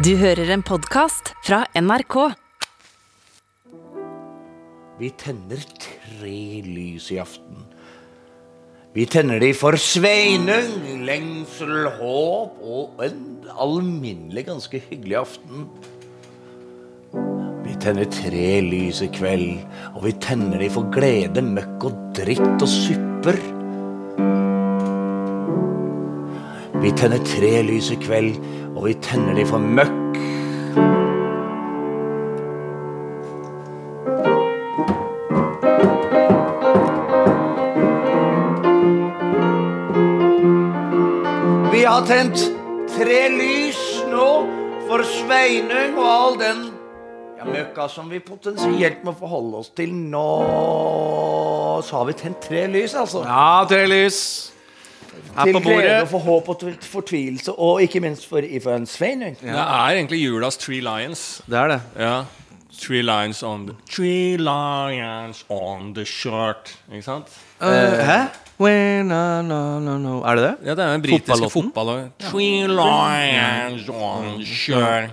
Du hører en podkast fra NRK. Vi tenner tre lys i aften. Vi tenner de for Sveinung, lengsel, håp og en alminnelig ganske hyggelig aften. Vi tenner tre lys i kveld, og vi tenner de for glede, møkk og dritt og supper. Vi tenner tre lys i kveld, og vi tenner de for møkk. Vi har tent tre lys nå for Sveinung og all den ja, møkka som vi potensielt må forholde oss til nå. Så har vi tent tre lys, altså. Ja, tre lys. Til glede og for håp og fortvilelse, og ikke minst for, for Svein. Ja. Det er egentlig julas Three Lions. Det er det. Ja. Three lions on the Three lions on the shirt. Ikke sant? Uh, hæ? When, uh, no, no, no. Er det det? Ja, det er den britiske Fotballåten? Fotball Three lions on the shirt.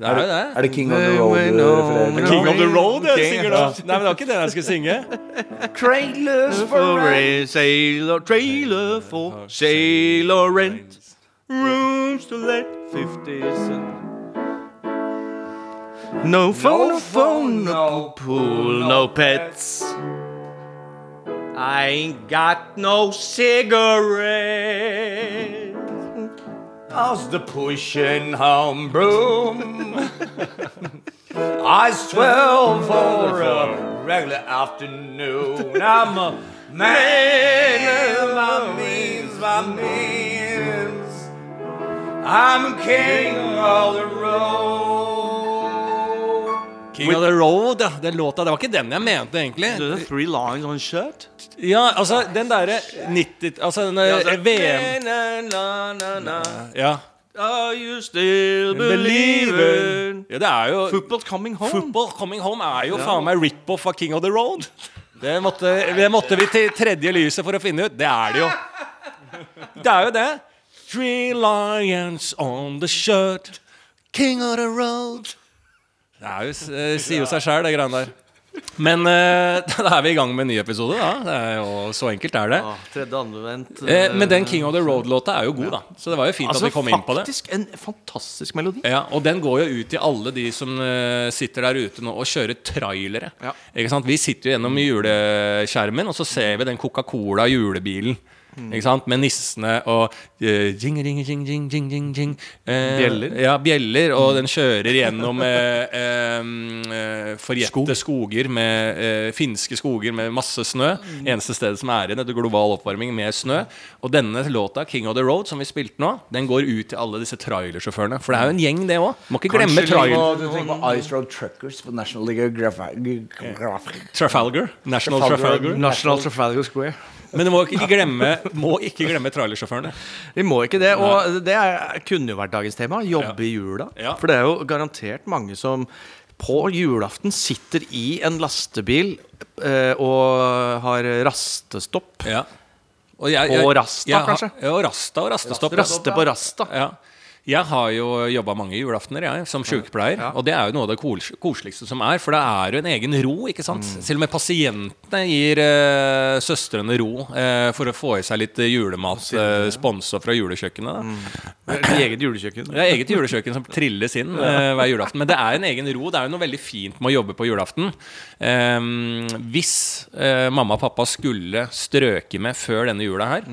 Er det. Er det King of the Road du refererer til? King of the Road, jeg King, synger da. Nei, men det var ikke den jeg skulle synge. Trailers for For rent. sailor trailer for sailor rent. Rooms to let 50 cent. No phone, no phone, no pool, no pets. I ain't got no cigarette. How's the pushing home broom? I swell for a regular afternoon. I'm a man of my means, my means. I'm king of the road. King of the Road, ja. Den låta, det var ikke den jeg mente, egentlig. Det er three lines on shirt. Ja, altså, den derre 90 Altså, den der VM Na, na, na. Ja. Are you still believing? Ja, det er jo Football's coming home. Football Coming Home er jo faen meg rip-off av King of the Road. Det måtte, det måtte vi til tredje lyset for å finne ut. Det er det jo. Det er jo det. Three lions on the shirt, king of the road. Det er jo, eh, sier jo seg sjæl, det greiene der. Men uh, da er vi i gang med en ny episode, da. Det er jo, så enkelt er det. Ah, tredje anvendt. Eh, men den King of the Road-låta er jo god, da. Så det var jo fint altså, at vi kom inn på det. faktisk en fantastisk melodi. Ja, og den går jo ut til alle de som uh, sitter der ute nå og kjører trailere. Ja. Ikke sant? Vi sitter jo gjennom juleskjermen, og så ser vi den Coca-Cola-julebilen. Ikke sant? Med nissene og eh, jing, jing, jing, jing, jing, jing, jing. Eh, Bjeller. Ja, bjeller. Og den kjører gjennom eh, eh, forjette skoger med finske skoger med masse snø. Eneste stedet som er igjen etter global oppvarming med snø. Og denne låta, 'King of the Road', som vi spilte nå, den går ut til alle disse trailersjåførene. For det er jo en gjeng, det òg. Må ikke glemme trailer. Du tenker på Ice Road Truckers på National Geographic. Trafalgar. National. Trafalgar. National Trafalgar Square. Men du må ikke glemme, må ikke glemme trailersjåførene. Vi må ikke det. Og det er, kunne jo vært dagens tema. Jobbe i jula. For det er jo garantert mange som på julaften sitter i en lastebil eh, og har rastestopp. Ja. Og jeg, Og Rasta, jeg kanskje? Ja, og Rasta og rastestopp. Raste på rasta. Ja. Jeg har jo jobba mange julaftener jeg, som sykepleier. Ja. Og det er jo noe av det koseligste som er, for det er jo en egen ro. ikke sant? Mm. Selv med pasientene gir eh, søstrene ro eh, for å få i seg litt julemat eh, sponsa fra julekjøkkenet. Da. Mm. eget julekjøkken. Det er eget julekjøkken som trilles inn eh, hver julaften. Men det er en egen ro. Det er jo noe veldig fint med å jobbe på julaften. Ehm, hvis eh, mamma og pappa skulle strøke med før denne jula her,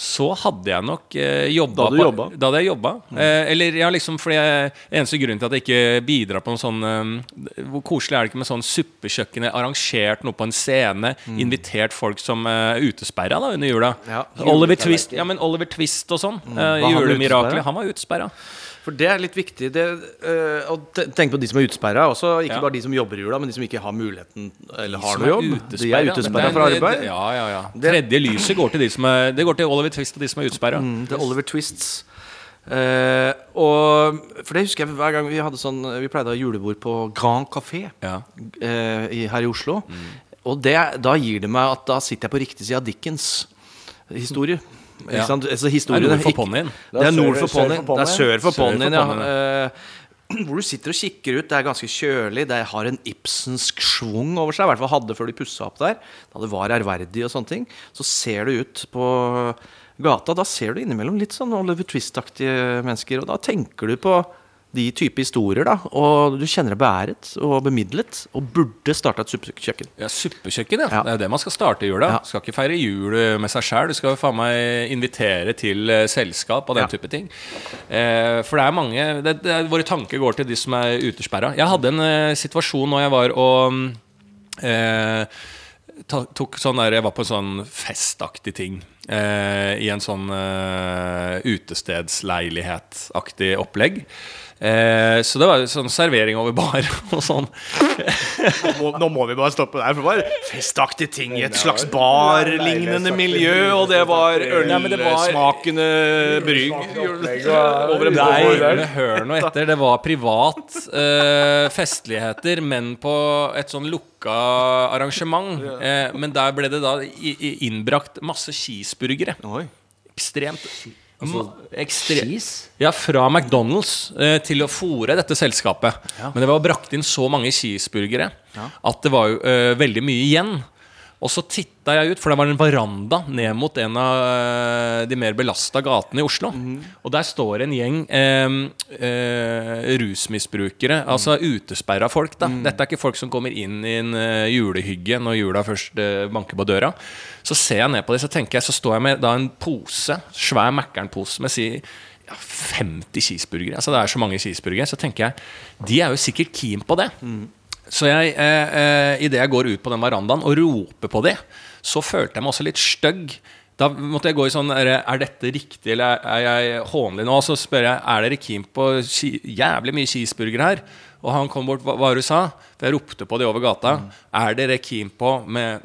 så hadde jeg nok uh, jobba Da hadde du jobba? Da hadde jeg jobba. Eh, eller ja, liksom fordi jeg, Eneste grunn til at jeg ikke bidrar på noe sånn eh, Hvor koselig er det ikke med sånn suppekjøkken arrangert noe på en scene, invitert folk som uh, utesperra da under jula? Ja. Oliver Twist, ja, men Oliver Twist og sånn. Mm. Var han julemiraklet. Han var utesperra. For det er litt viktig. Det, øh, å tenke på de som er utesperra. Også ikke Ja. bare de som jobber i jula, men de som ikke har muligheten eller har noe er jobb. De er utesperra fra arbeid. Ja, ja, ja. Det- Tredje lyset går til de som er Det går til Oliver Twist og de som er utesperra. Mm, det er Oliver Twists. Eh, og For det husker jeg hver gang vi hadde sånn Vi pleide å ha julebord på Grand Café Ja. uh, i, her i Oslo. Og det, da gir det meg at da sitter jeg på riktig side av Dickens historie. Ikke Ja. sant? Altså, Det er nord for ponnien. Det er nord for ponnien. Det er sør for ponnien, ja. Eh, Hvor du sitter og kikker ut. Det er ganske kjølig. Det har en Ibsensk schwung over seg. I hvert fall hadde før de pussa opp der. Da det var ærverdig og sånne ting. Så ser du ut på gata. Da ser du innimellom litt sånn Oliver Twist-aktige mennesker. Og da tenker du på de type historier, da. Og du kjenner deg beæret og bemidlet. Og burde starta et suppekjøkken. Ja, Suppekjøkken, ja. Ja. Det er jo det man skal starte i jula. Ja. Skal ikke feire jul med seg sjæl. Du skal faen meg invitere til eh, selskap og den Ja. type ting. Eh, for det er mange det, det, Våre tanker går til de som er utesperra. Jeg hadde en eh, situasjon når jeg var og eh, tok sånn der, Jeg var på en sånn festaktig ting. Eh, I en sånn eh, utestedsleilighetaktig opplegg. Eh, så det var sånn servering over bar og sånn. Nå må vi bare stoppe der, for det var festaktige ting i et slags barlignende miljø, og det var Ja, men det var- ølsmakende brygg over en Nei, hør nå etter. Det var privat eh, festligheter, men på et sånn lukka arrangement. Eh, men der ble det da innbrakt masse cheeseburgere. Ekstremt ekstre- Cheese? Ja, fra McDonald's eh, til å fòre dette selskapet. Men det var brakt inn så mange cheeseburgere at det var jo eh, veldig mye igjen. Og så titta jeg ut, for det var en veranda ned mot en av eh, de mer belasta gatene i Oslo. Og der står en gjeng eh, eh, rusmisbrukere, altså utesperra folk. da Dette er ikke folk som kommer inn i en eh, julehygge når jula først eh, banker på døra. Så ser jeg ned på det, så tenker jeg, så står jeg med da en pose, svær Mækkern-pose med si ja, 50 cheeseburgere. Altså det er så mange cheeseburgere. Så tenker jeg de er jo sikkert keen på det. Så jeg, eh, eh, idet jeg går ut på den verandaen og roper på det, så følte jeg meg også litt stygg. Da måtte jeg gå i sånn Er, dette riktig, eller er jeg hånlig nå? Så spør jeg er dere keen på jævlig mye cheeseburger her. Og han kom bort, hva var det du sa? For jeg ropte på de over gata. Er dere keen på med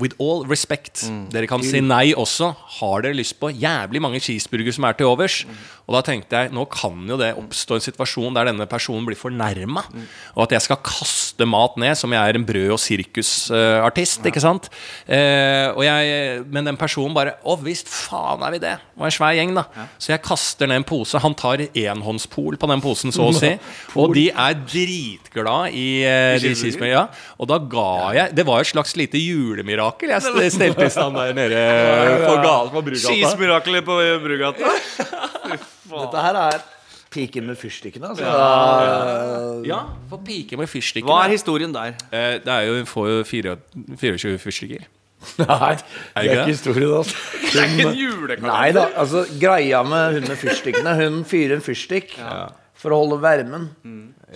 With all respect. Dere kan si nei også. Har dere lyst på jævlig mange cheeseburgere som er til overs? Og da tenkte jeg nå kan jo det oppstå en situasjon der denne personen blir fornærma. Og at jeg skal kaste mat ned som jeg er en brød- og sirkusartist. ikke sant? Uh, og jeg, men den personen bare Å visst faen er vi det! Og en svær gjeng, da. Så jeg kaster ned en pose. Han tar enhåndspol på den posen, så å si. Og de er dritglad i eh, de cheeseburgerne. Ja. Og da ga jeg Det var et slags lite julemirakel jeg stelte i stand der nede på, gal- på Brugata. Skismirakelet på Brugata. Dette her er piken med fyrstikkene. Altså. Ja, for piken med fyrstikkene Hva er historien der? Eh, det er jo, Hun får jo 24 fyrstikker. Nei, det Er ikke Hun, det? er ikke En julekalender. Nei da, altså greia med hun med fyrstikkene Hun fyrer en fyrstikk for å holde varmen.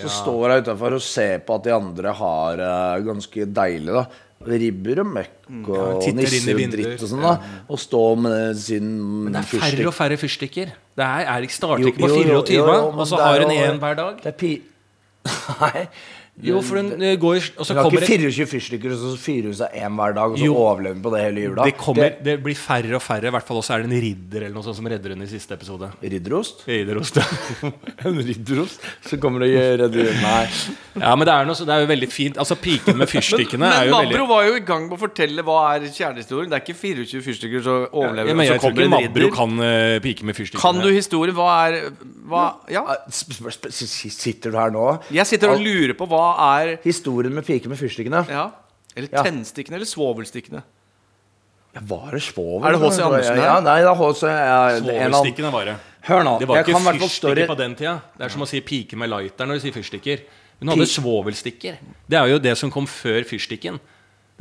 Så står jeg utafor og ser på at de andre har uh, ganske deilig. da Ribber og møkk og ja, nisser og dritt og sånn. da Og står med sin Men Det er færre fyrstik. og færre fyrstikker. Det er, er ikke starter ikke på jo, jo, 24, jo, jo, men og så har hun én hver dag. Det er pi... Nei. Jo, for hun eh, går Og så Hun har kommer ikke det 24 fyrstikker, og så fyrer hun seg én hver dag, og så Jo. overlever hun på det hele jula. det, kommer, det blir færre og færre. I hvert fall også er det en ridder eller noe sånt som redder henne i siste episode. Ridderost? Ridderost. En ridderost? Så kommer det gjøre Nei. Ja, men det er, noe, så det er jo veldig fint. Altså Piken med fyrstikkene er Men jo Mabro veldig var jo i gang med å fortelle hva er kjernehistorien. Det er ikke 24 fyrstikker som overlever, ja, men og Jeg så tror kommer ikke en Mabro ridder. kan uh, pike med fyrstikkene. Kan du historien? Hva er hva, Ja. Sp- sp- sp- s- Sitter du her nå? Jeg sitter og lurer på hva er Historien med piken med fyrstikkene. Ja. Eller Ja. tennstikkene eller svovelstikkene. Ja, var det svovel? Er det H.C. Andersen her? Ja, nei, det er H.C. Svovelstikkene en av- Svovelstikkene bare. Hør nå. Det var Jeg ikke kan i hvert fall fyrstikker story på den tida. Det er som å si pike med lighter når du sier fyrstikker. Hun hadde svovelstikker. Det er jo det som kom før fyrstikken.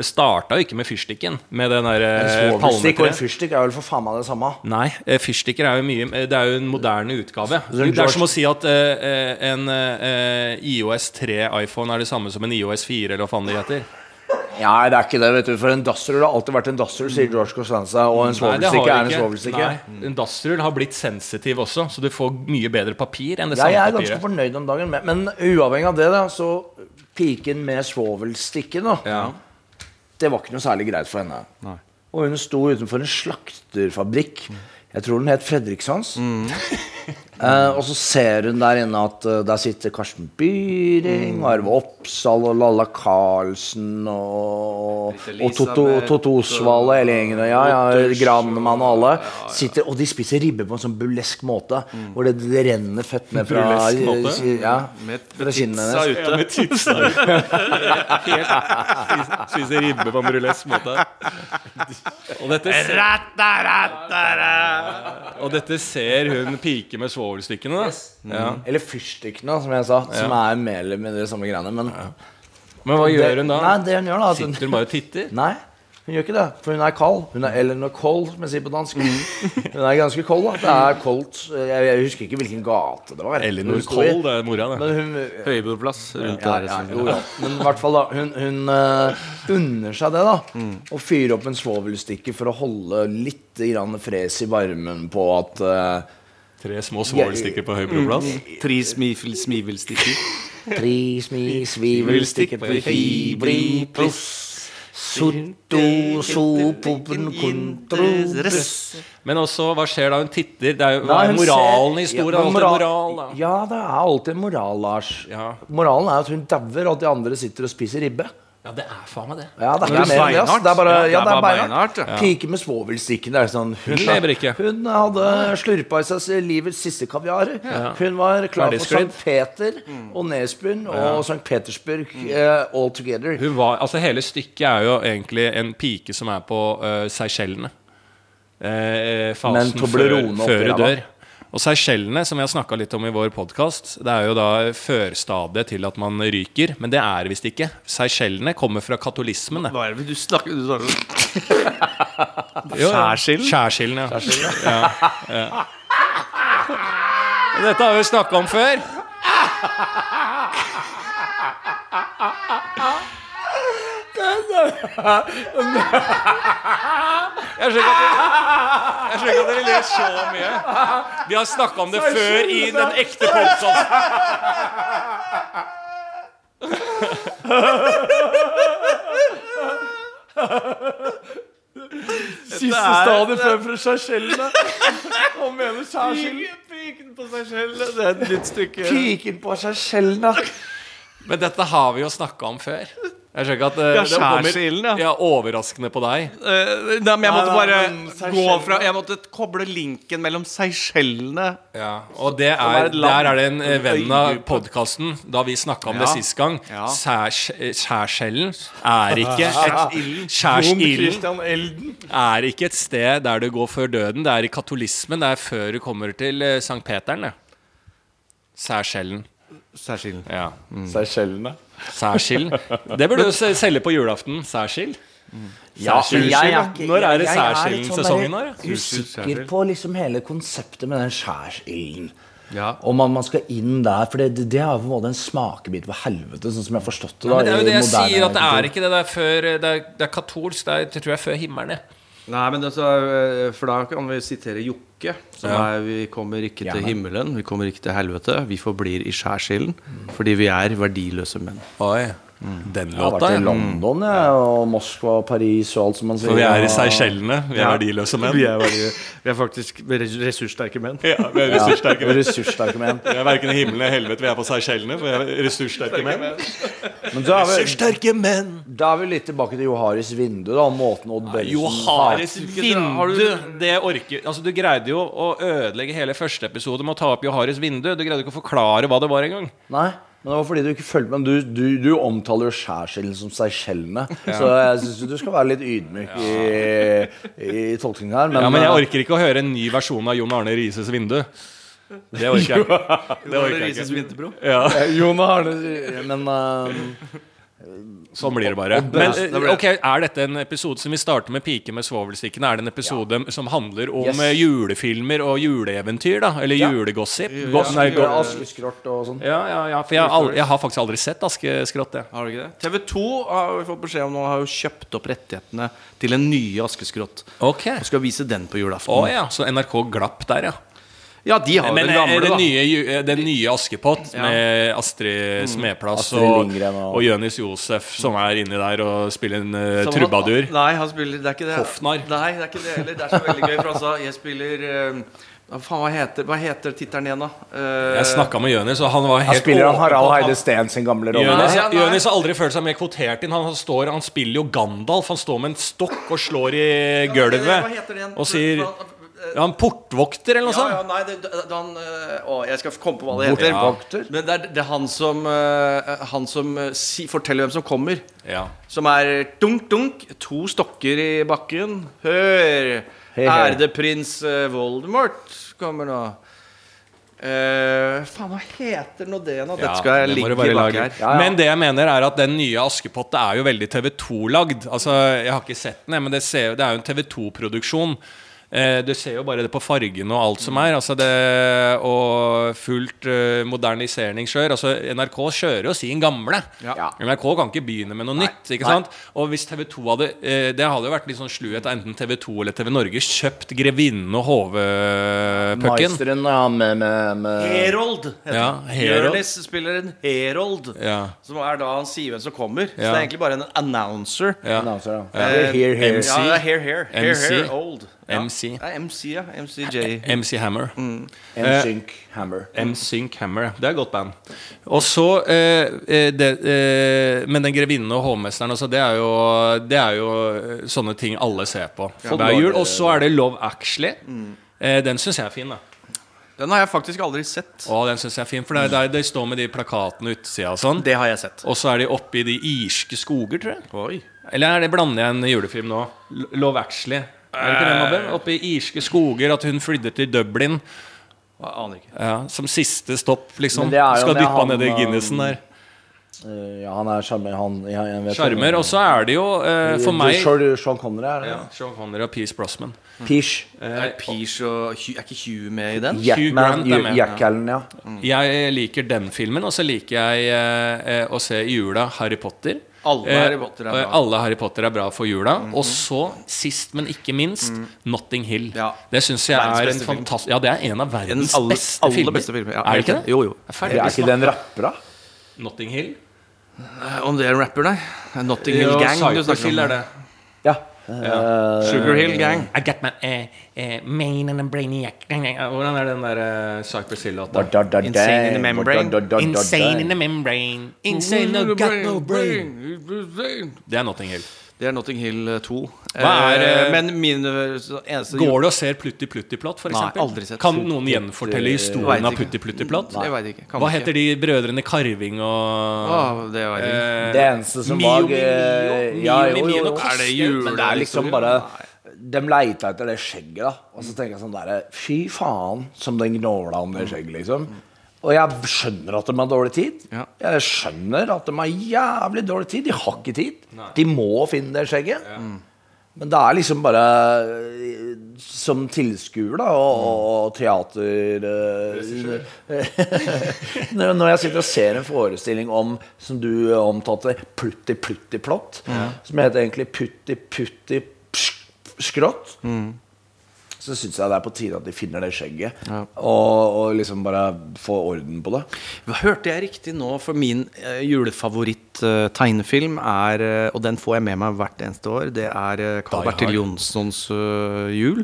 Det starta jo ikke med fyrstikken. Med den der En eh, og en fyrstikk er vel for faen meg det samme. Nei, eh, fyrstikker er jo mye eh, Det er jo en moderne utgave. Det er som å si at en IOS 3 iPhone er det samme som en IOS 4, eller hva faen det heter. Ja, det er ikke det, vet du. For en dassrull har alltid vært en dassrull, sier George Costanza. Og en Nei, svovelstikke er en ikke. svovelstikke. Nei, en dassrull har blitt sensitiv også, så du får mye bedre papir enn det Ja, jeg er samme ganske papiret. fornøyd om dagen, men, men uavhengig av det, da, så piken med svovelstikken, da, Ja. Det var ikke noe særlig greit for henne. Nei. Og hun sto utenfor en slakterfabrikk. Jeg tror den het Fredrikssons. Eh, og så ser hun der inne at eh, der sitter Karsten Byring, og Arve Oppsal og Lalla Karlsen og, og Toto, Toto Osvald og hele gjengen. og Ja, ja, Granmann og alle. Sitter, og de spiser ribbe på en sånn burlesk måte, hvor det, det renner fett ned fra Burlesk måte? Ja, Med, fra kinnene tidsa hennes. ute. med tidsa Helt Spiser ribbe på en burlesk måte. Og dette, og dette ser hun pike med svovelstykkene. da. Ja. Eller fyrstikkene, som jeg sa. Som er mer eller mindre samme greiene. Men Men hva gjør hun da? Nei, det hun gjør da hun, Sitter hun bare og titter? Nei, hun gjør ikke det. For hun er kald. Hun er Eleanor Cold, som jeg sier på dansk. Mm. Hun er ganske kold. da Det er koldt. Jeg, jeg husker ikke hvilken gate det var. Eleanor Cold det er mora, det. Hun Høybordplass rundt ja, der. ja, liksom. jo, ja. Men i hvert fall, da. Hun, hun uh, unner seg det, da. Mm. Å fyre opp en svovelstikke for å holde litt grann fres i varmen på at eh, Tre små svovelstikker på Høybroplass. Tre smifel, smivelstikker. Tre smi, svivelstikker på hybri pluss Sotto, sopopen, kontros Men også, hva skjer da hun titter? Det er jo, hva er moralen i historien? Ja, alltid moral, da. Ja, det er alltid en moral, Lars. Ja. Moralen er at hun dauer, og at de andre sitter og spiser ribbe. Ja, det er faen meg det. Ja, det er det. ass. beinhardt. Det er bare, Ja, ja, det er bare beinhardt. ja. Pike med svovelstikken. Det er sånn Hun, Hun lever ikke. Hun hadde slurpa i seg livets siste kaviar. Hun var klar for St. Peter og Nesbyen og St. Petersburg uh, all together. Hun var, altså Hele stykket er jo egentlig en pike som er på uh, Seychellene. Uh, fasen før, før hun dør. Og Seychellene, som vi har snakka litt om i vår podkast, det er jo da førstadiet til at man ryker. Men det er visst ikke. Seychellene kommer fra katolismen. Hva er det du snakker du Kjærskillen? Kjærskillen, ja. Skjærsilden? Ja. ja, ja. Dette har vi snakka om før. Jeg ikke at dere, jeg skjønner ikke at dere ler så mye. Vi har snakka om det før i den ekte podkasten. Siste stadiet før fra Seychellene. Og mener Seychellene. Piken på seg. Det er et nytt stykke. Piken på Seychellene. Men dette har vi jo snakka om før. Jeg skjønner ikke at uh, Ja, det kommer ja. ja, overraskende på deg. Uh, nei, men jeg måtte Nei, bare nei, gå fra Jeg måtte koble linken mellom Seychellene Ja, og det er er, et der er det en uh, venn av podkasten, da vi snakka om det sist gang. Ja. Eh, er ikke et Skjærsilden er ikke et sted der du går før døden. Det er i katolismen. Det er før du kommer til Sankt Peteren. det. Særskjellen. Ja. Mm. Seychellene. Særskill. Det burde du selge på julaften. Særskill. Ja, jeg er Når er det jeg- jeg litt sånn nå, der Usikker på liksom hele konseptet med den skjærsilden. Ja. Om man, man skal inn der, for det, det, er på en måte en smakebit for helvete, sånn som jeg har forstått det. Ja, men det er jo det jeg sier, at det er ikke det. der er, før, det er, det er katolsk. Det er, det tror jeg er før himmelen. jeg. Nei, men altså, eh, For da kan vi sitere Jokke. Som Ja. er Vi kommer ikke til himmelen, vi kommer ikke til helvete. Vi forblir i skjærsilden fordi vi er verdiløse menn. Oi. Den Jeg har vært i. London ja, og Moskva og Paris og alt som man sier. For vi er i Seychellene. Vi er verdiløse menn. Vi er, verdi- vi er faktisk ressurssterke menn. Ja, vi er ressurssterke menn. ressurssterke menn. Vi er verken i himmelen eller helvete. Vi er på Seychellene, vi er ressurssterke menn. Men da er, vi, Ressurssterke menn! da er vi litt tilbake til Joharis vindu, da. Måten Odd Børresen Joharis Har du- vindu Det orker Altså Du greide jo å ødelegge hele første episode med å ta opp Joharis vindu. Du greide ikke å forklare hva det var engang. Men det var fordi du ikke følte med. Du, du, du omtaler jo skjærsilden som Seychellene. Så jeg syns du skal være litt ydmyk i, i tolkningen her. Men, Ja, Men jeg eh, orker ikke å høre en ny versjon av Jon Arne Rises vindu. Det orker jeg ikke. Det orker jeg Rises vinterbro. Ja, Jon Arne Men eh, Sånn blir det bare. Men eh, ok, Er dette en episode som vi starter med pike med svovelstikkene? Er det en episode som handler om Yes. eh, julefilmer og juleeventyr? da? Eller julegossip? Goss, nei, go ja, Askeskrott og sånn. ja, ja, ja, for jeg, jeg har faktisk aldri sett Askeskrott. jeg. Har du ikke det? TV 2 har vi fått beskjed om nå har jo kjøpt opp rettighetene til en nye Askeskrott. Ok. Og skal vise den på julaften. Å ja, så NRK glapp der, ja. Ja, de har Men den eh, gamle, den da. nye, den nye Askepott Ja. med Astrid Smeplass Astrid og, Lindgren og- og Jonis Josef som er inni der og spiller en uh, trubadur. Han, nei, han spiller Det er ikke det. Hoffnar. Nei, det er ikke det heller. Det er så veldig gøy, for altså, jeg spiller uh, faen, hva heter, hva heter tittelen igjen, da? Uh, Jeg snakka med Jonis, og han var Han helt spiller han åpen Harald Heide Steen sin gamle rolle. Jonis, Ja. Har aldri følt seg mer kvotert inn. Han, står, han spiller jo Gandalf. Han står med en stokk og slår i Hva gulvet og sier ja, Han portvokter eller noe Ja, sånt. ja, nei, det, det, han eh, Å, jeg skal komme på hva det heter. Portvokter. Men det er, det er han som eh, Han som eh, si, forteller hvem som kommer. Ja. Som er dunk, dunk, to stokker i bakken. Hør! Hei, hei. Ærede prins Voldemort kommer nå. Uh, faen, hva heter nå det nå? Ja, Dette skal jeg det ligge bak lage. her. Ja, ja. Men det jeg mener er at den nye Askepott er jo veldig TV2-lagd. Altså, Jeg har ikke sett den, men det, ser, det er jo en TV2-produksjon. Eh, du ser jo bare det på fargene og alt som er. Altså det, og fullt eh, modernisering kjør. Altså, NRK kjører jo sin gamle. Ja. NRK kan ikke begynne med noe nytt. Ikke sant? Og hvis TV2 hadde eh, Det hadde jo vært litt sånn sluhet av enten TV2 eller TV Norge kjøpt Grevinnen og HV-pucken. Meisteren, ja, med, med, med Herold heter Ja. Herold. Jørnis spiller en Herold. Ja. Som er da han sier hvem som kommer. Så det er egentlig bare en announcer. Ja. Announcer, ja. Eh, Here, here, here. Ja, det er Here Here. Here, MC. Ja. MC. Ja. MCJ. MC Hammer. NSYNC Hammer. M-Sync Hammer. Det er et godt band. Og så eh, eh, det, eh, Men den grevinnen og hovmesteren altså, det, er jo, det er jo eh, sånne ting alle ser på hver jul. Og så er det Love Actually. Eh, den syns jeg er fin, da. Den har jeg faktisk aldri sett. Å, den synes jeg er fin For det er der de står med de plakatene utsida og sånn. Det har jeg sett. Og så er de oppe i de irske skoger, tror jeg. Oi. Eller er det blander jeg en julefilm nå? Love Actually. Er det ikke det, Mabbe? Oppe i irske skoger, at hun flytter til Dublin. Jeg aner ikke. Ja, Som siste stopp, liksom. Skal dyppe han, ned i um, Guinnessen der. Uh, ja, han er sjarmer, Sjarmer. Og så er det jo uh, for meg Sean, Connery er det? ja, Sean Connery og Peace Brosman. Peach. Er Peach og Hugh- Er ikke Hugh med i den? Jackman. Grant er med. Jack Allen, ja. Jeg liker den filmen, og så liker jeg eh, eh, å se i jula Harry Potter. Alle Eh, Harry Potter er bra. Alle Harry Potter er bra for jula. Og så, sist, men ikke minst, Notting Hill. Ja. Det syns jeg er en fantastisk Ja, det er en av En verdens aller, beste alle filmer. beste filmer. Ja, er det ikke det? Jo, jo. Er Er ikke det en rapper, da? Notting Hill? Eh, Om det er en rapper, nei? Notting Hill Jo, Gang du snakker Hill om. er det. Ja. Eh, Sugar Hill Gang. I got my uh, uh, main and a brainiac Hvordan er den der uh, Cypress Hill-låta? Insane in the membrane. Insane in the membrane. Insane, no got no brain. Det er Notting Hill. Det er Notting Hill 2. Hva er, Eh, eh, Men min eh, eneste Går du og ser Plutti Plutti Platt, f.eks.? Nei, aldri sett. Kan noen gjenfortelle historien av. Plutti Plutti Nei. Jeg vet ikke. Kan Hva ikke. heter de brødrene Karving og Åh, det vet jeg ikke. eh, Det eneste som Mio, var Mio, eh, Mio, Ja, jo, Mio, jo, Mio, jo. Er det Men det er liksom bare De leita etter det skjegget, da. Og så tenker jeg sånn derre Fy faen, som den gnåla om det skjegget, liksom. Og jeg skjønner at de har dårlig tid. Ja. Jeg skjønner at de har jævlig dårlig tid. De har ikke tid. De må finne det skjegget. Men det er liksom bare eh, Som tilskuer, da, og, og teater eh, Når når jeg sitter og ser en forestilling om, som du omtalte, Plutti Plutti Plott, som heter egentlig Putti Putti Skrått Skrått, så syns jeg det er på tide at de finner det skjegget. Og, og liksom bare få orden på det. Hørte jeg riktig nå? For min uh, julefavoritt-tegnefilm er eh, Og den får jeg med meg hvert eneste år. Det er uh, Carl Bertil. Jonssons eh, jul.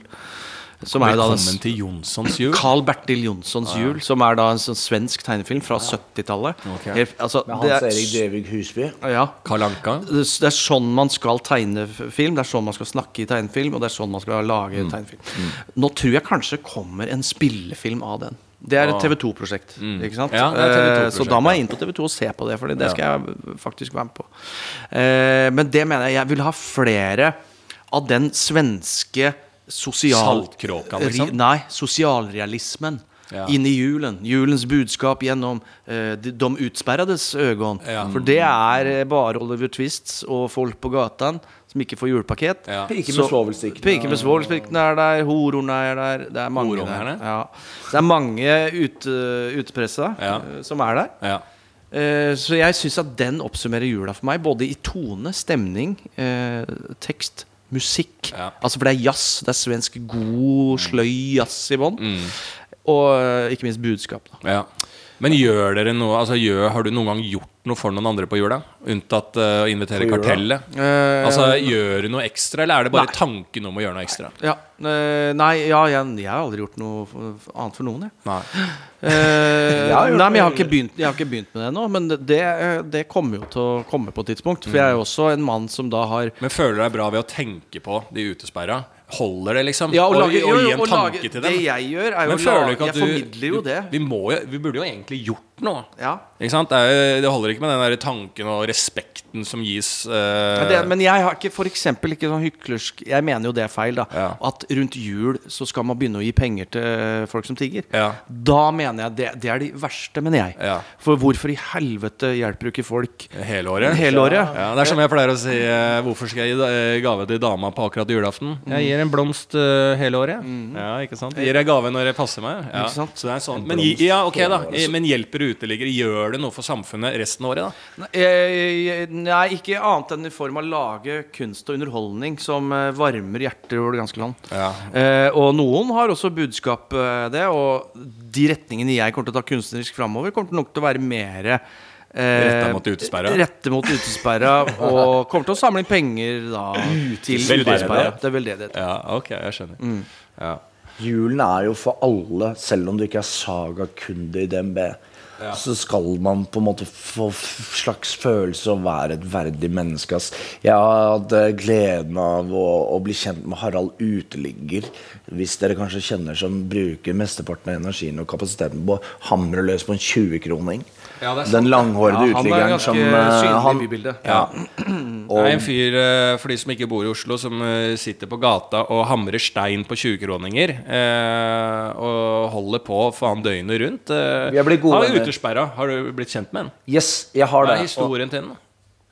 Som er Velkommen da til Jonssons jul. Carl Bertil Jonssons jul, som er da en sånn svensk tegnefilm fra 70-tallet. Okay. Altså, Hans er- Erik Devig Husby. Ja. Karl Anka. Det det er sånn man skal tegne film, det er sånn man skal snakke i tegnefilm, og det er sånn man skal lage Mm. tegnefilm. Nå tror jeg kanskje kommer en spillefilm av den. Det er et TV2-prosjekt. Ikke sant? Ah. Ja, det er et Eh, TV2-prosjekt, så da må jeg inn på TV2 og se på det, for det skal jeg faktisk være med på. Eh, men det mener jeg Jeg vil ha flere av den svenske sosial... Saltkråka, liksom? Nei, sosialrealismen. Ja. Inn i julen. Julens budskap gjennom uh, de, de utsperredes øyne. Ja. For det er eh, bare Oliver Twists og folk på gata som ikke får julepaket. Ja. Piker med svovelstikkene. Piker med svovelstikkene er der, hororene er der. Det er mange der. Ja. Det er mange ute, utpressa Ja. eh, som er der. Ja. Eh, så jeg syns at den oppsummerer jula for meg, både i tone, stemning, eh, tekst, musikk. Ja. Altså For det er jazz. Det er svensk god, sløy jazz i bånn. Mm. Og eh, ikke minst budskap. Da. ja. Men gjør dere noe Altså gjør, Har du noen gang gjort noe for noen andre på jula? Unntatt uh, å invitere jula? Kartellet? Eh, Altså Gjør du noe ekstra, eller er det bare Nei. tanken om å gjøre noe ekstra? ja, uh, Nei, ja, jeg, jeg har aldri gjort noe annet for noen, jeg. Nei. uh, Jeg nei, men jeg har, ikke begynt, jeg har ikke begynt med det ennå. Men det, det, det kommer jo til å komme på et tidspunkt. For Mm. jeg er jo også en mann som da har Men føler du deg bra ved å tenke på de utesperra? Holder det, liksom? Ja, og, Og- lage, og jo, gi en og tanke til Det dem? jeg gjør, er jo Men føler du ikke at Jeg formidler jo det. Vi, må vi burde jo egentlig gjort noe. Ja. Ikke sant? Det, er, det holder ikke med den der tanken og respekten som gis Uh... Ja, det, men jeg har ikke for eksempel ikke sånn hyklersk Jeg mener jo det er feil, da. Ja. At rundt jul så skal man begynne å gi penger til folk som tigger. Ja. Da mener jeg det, det er de verste, mener jeg. Ja. For hvorfor i helvete hjelper du ikke folk Hele året? hele året? Ja, det er som jeg pleier å si Uh, Hvorfor skal jeg gi eh, gave til dama på akkurat julaften? Jeg gir en blomst uh, hele året. Ja, ikke sant? Jeg Gir jeg gave når det passer meg. Ja. Ikke sant? Så det er sånn. Men, ja, ok da Men hjelper uteliggere? Gjør det noe for samfunnet resten av året, da? Nei, eh, ikke annet enn i form av å lage kunst og underholdning som eh, varmer hjerter over det ganske land. Ja. Eh, og noen har også budskap eh, det, og de retningene jeg kommer til å ta kunstnerisk framover, kommer til nok til å være mer eh, Rettet mot utesperra? Rette mot utesperra. og kommer til å samle inn penger da til utesperra. Det er veldedighet. Ja, ok, jeg skjønner. Mm. Ja. Julen er jo for alle, selv om du ikke er Saga-kunde i DNB. Så skal man på en måte få slags følelse av å være et verdig menneske. ass. Jeg hadde gleden av å, å bli kjent med Harald Uteligger. Hvis dere kanskje kjenner som bruker mesteparten av energien og kapasiteten på å hamre løs på en 20-kroning. Ja, er Den langhårede Ja, han er uteliggeren ganske som eh, synlig han- i bybildet. Ja. Det er en fyr, eh, for de som ikke bor i Oslo, som eh, sitter på gata og hamrer stein på 20-kroninger. eh, Og holder på faen døgnet rundt. eh. Vi er gode Han er venner. utesperra. Har du blitt kjent med han? Yes, jeg har Hva det. er Og- historien til den?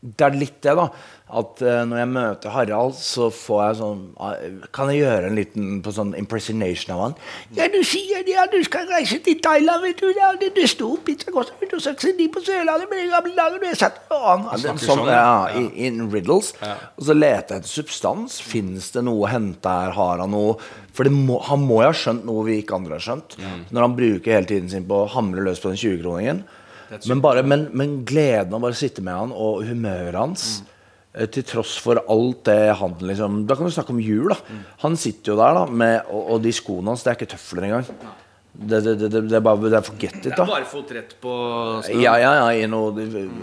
det er litt det, da. At eh, når jeg møter Harald, så får jeg sånn ah, Kan jeg gjøre en liten på sånn impersonation av han? Ja, du sier det, ja, du skal reise til Thailand, vet du. Ja, det, det sto pizza koster 169 på Sørlandet med de gamle dager. Du har satt han en sånn, sånn, ja, ja. i- in riddles. Og så leter jeg etter substans. Fins det noe å hente her? Har han noe For må, han må jo ha skjønt noe vi ikke andre har skjønt. Når han bruker hele tiden sin på å hamre løs på den 20-kroningen. Men, men, men gleden av bare sitte med han, og humøret hans eh, Til tross for alt det han liksom Da kan du snakke om jul, da. Han sitter jo der, da, med, og, og de skoene hans, det er ikke tøfler engang. Det, det, det, det, det er bare det er forget it, da. Bare fått rett på Ja, ja, ja, i noe,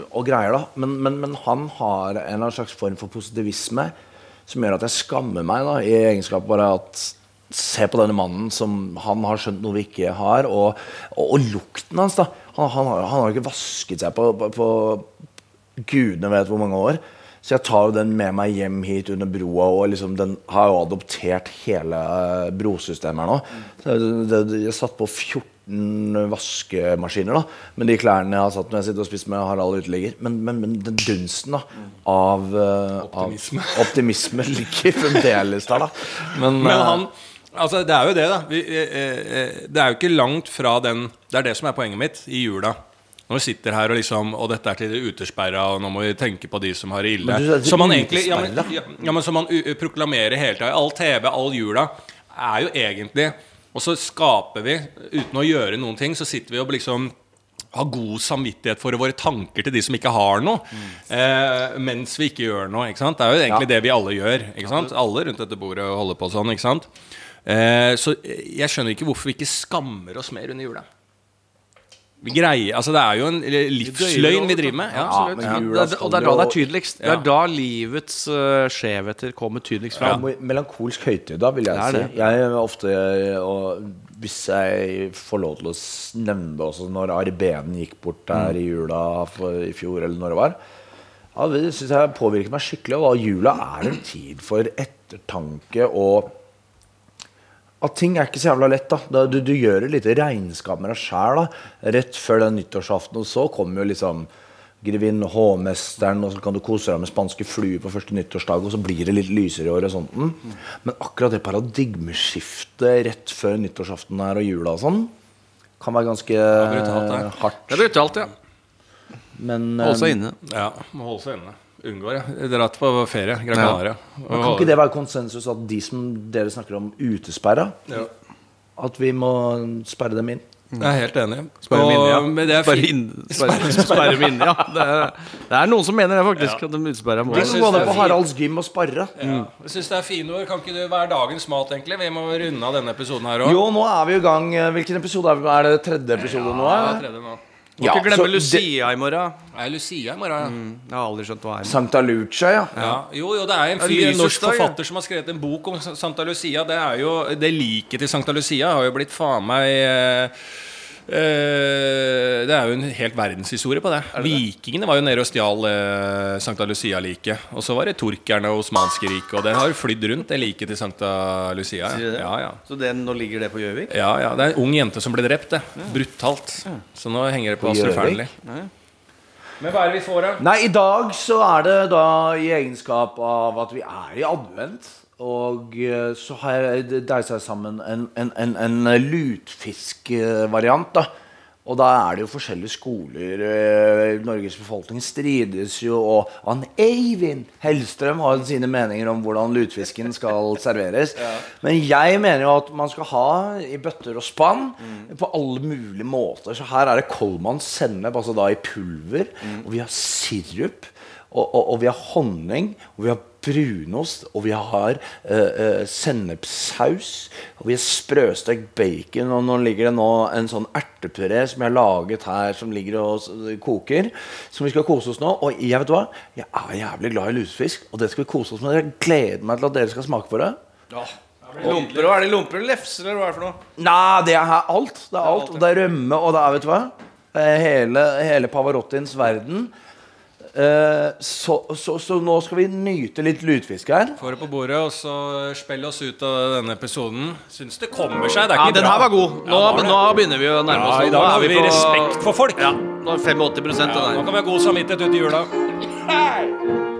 og greier, da. Men, men, men han har en slags form for positivisme som gjør at jeg skammer meg, da, i egenskap bare at Se på denne mannen som han har skjønt noe vi ikke har, og, og, og lukten hans, da. Han, han, har- han har ikke vasket seg på, på, på gudene vet hvor mange år. Så jeg tar jo den med meg hjem hit under broa, og liksom den har jo adoptert hele eh, brosystemet her nå. Det, jeg satt på 14 vaskemaskiner da med de klærne jeg har satt når jeg sitter og spiser med Harald Uteligger. Men, men, men den dunsten da av, eh, Optimisme. av optimisme ligger fremdeles der, da. Men, Men eh, han Altså, det er jo det, da. Vi, eh, eh, det er jo ikke langt fra den Det er det som er poenget mitt i jula. Når vi sitter her og liksom Og dette er til de utesperra, og nå må vi tenke på de som har det ille. Som man egentlig ja, men, ja, ja, men som man proklamerer hele tida. All TV, all jula, er jo egentlig Og så skaper vi, uten å gjøre noen ting, så sitter vi og liksom har god samvittighet for våre tanker til de som ikke har noe. Eh, mens vi ikke gjør noe. Ikke? Det er jo egentlig det vi alle gjør. Alle rundt dette bordet holder på sånn. Eh, så jeg skjønner ikke hvorfor vi ikke skammer oss mer under jula. Vi greier, altså Det er jo en livsløgn vi driver med. Ja, absolutt. Ja, jula det, og det er da det er tydeligst. Det er da livets uh, skjevheter kommer tydeligst fram. Ja. Melankolsk høytid, da, vil jeg si. Jeg er ofte, og Hvis jeg får lov til å nevne det også, når Ari gikk bort der i jula for, i fjor, eller når det var ja, Det syns jeg påvirket meg skikkelig. Og jula er en tid for ettertanke og at ting er ikke så jævla lett. da, du, du gjør et lite regnskap med deg sjæl rett før den nyttårsaften. Og så kommer jo liksom grevinnen og hovmesteren, og så kan du kose deg med spanske fluer på første nyttårsdag, og så blir det litt lysere i sånt. mm. Men akkurat det paradigmeskiftet rett før nyttårsaften her og jula og sånn, kan være ganske brutalt, det. eh, hardt. Det er brutalt, ja. Men Holde seg eh, inne. Ja, må holde seg inne. Unngår, ja. Dratt på ferie. Gran Canaria. Ja. kan ikke det være konsensus at de som dere snakker om utesperra, Ja. at vi må sperre dem inn? Jeg er helt enig. Spare minnet, ja. Og- men det inn- spare- Spare minnet, ja. Det er, det er noen som mener det, faktisk. At de utsperrer må De Jeg kan gå ned på. Haralds gym og sparre. Jeg syns det er fine ord. Kan ikke du være dagens mat, egentlig? Vi må runde av denne episoden her òg. Jo, nå er vi i gang. Hvilken episode er vi Er det tredje episode nå? eller? Må ja, ikke glemme Lucia i morgen. Er Lucia i morgen? Jeg har aldri skjønt hva er. Santa Lucia, ja. Ja. Jo, jo, det er en fyr, en norsk ja. forfatter som har skrevet en bok om Santa Lucia. Det er jo Det liket til Santa Lucia har jo blitt faen meg eh, eh, det er jo en helt verdenshistorie på det. Vikingene var jo nede og stjal uh, Sankta Lucia-liket. Og så var det turkerne og osmanske riket. Og det har flydd rundt, det liket til Sankta Lucia. Sier det? Ja, ja. Så det, nå ligger det på Gjøvik? Ja, ja, Det er en ung jente som ble drept. det Brutalt. Så nå henger det på På Astrid Gjøvik? Fearnley. Men hva er det vi får, da? Nei, i dag så er det da i egenskap av at vi er i advent. Og eh, så har jeg deisa sammen en, en, en, en lutfiskvariant, da. Og da er det jo forskjellige skoler. eh, Norges befolkning strides jo, og han Eivind Hellstrøm har sine meninger om hvordan lutfisken skal serveres. Men jeg mener jo at man skal ha i bøtter og spann på alle mulige måter. Så her er det Colmans sennep, altså da i pulver. Og vi har sirup. Og, og, og vi har honning, og vi har brunost, og vi har uh, uh, sennepssaus, og vi har sprøstekt bacon, og nå ligger det nå en sånn ertepuré som jeg har laget her, som ligger og koker, som vi skal kose oss nå. Og jeg vet hva? Jeg er jævlig glad i lusefisk, og det skal vi kose oss med. Jeg gleder meg til at dere skal smake på det. Lomper, og Er det lomper eller lefser, eller hva er det for noe? Nei, det er her alt. Det er alt. Og det er rømme, og det er, vet du hva? Er Hele, hele Pavarottiens verden. Eh, så, så, så nå skal vi nyte litt lutfisk her. Få det på bordet, og så spille oss ut av denne episoden. Syns det kommer seg. Det er ikke Ja, bra. den her var god. Nå, Ja, var nå begynner vi å nærme oss. Ja, i Nå dag har vi på- respekt for folk. Ja, nå er 85 Ja, nå kan vi ha god samvittighet ut i jula. Må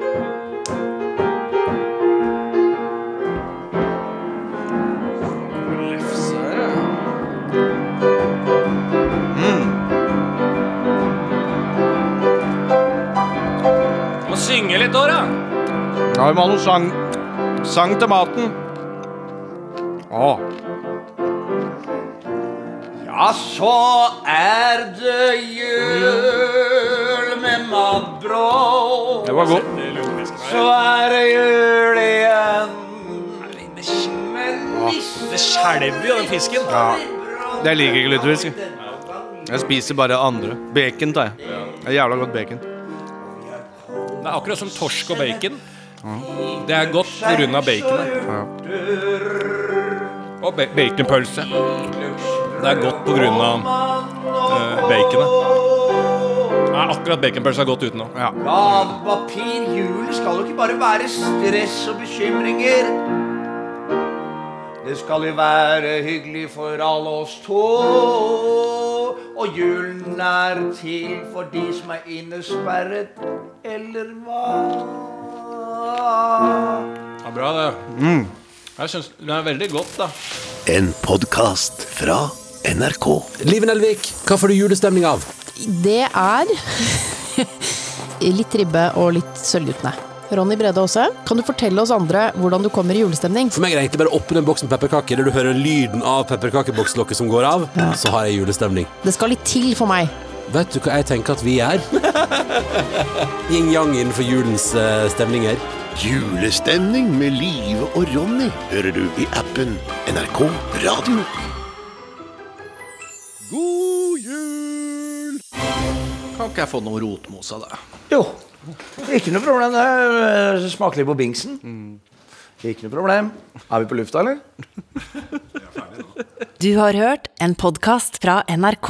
Ja, vi må ha noe sang. Sang til maten. Å. Ja, så er det jul med matbrød. Det var godt. Så er det jul igjen. Det skjelver jo, den fisken. Ja. Jeg liker ikke lutefisk. Jeg spiser bare andre. Bacon tar jeg. Det er jævla godt bacon. Det er akkurat som torsk og bacon. Det er godt pga. baconet. Og ba baconpølse. Det er godt pga. Uh, baconet. Nei, akkurat baconpølse er godt utenom. Ja. Gavepapir, jul skal jo ikke bare være stress og bekymringer. Det skal jo være hyggelig for alle oss to. Og julen er til for de som er innesperret, eller hva? Det er bra, det. Jeg syns Det er veldig godt, da. En podkast fra NRK. Liven Elvik, hva får du julestemning av? Det er litt ribbe og litt sølvguttene. Ronny Brede Aase, kan du fortelle oss andre hvordan du kommer i julestemning? For meg er det egentlig bare å åpne en boks med pepperkaker, Eller du hører lyden av pepperkakebokslokket som går av. Så har jeg julestemning. Det skal litt til for meg. Vet du hva jeg tenker at vi er? Yin-yang innenfor julens eh, stemninger. Julestemning med Live og Ronny hører du i appen NRK Radio. God jul! Kan ikke jeg få noe rotmos av det? Jo, ikke noe problem. Det smaker litt på bingsen. Ikke noe problem. Er vi på lufta, eller? Du har hørt en podkast fra NRK.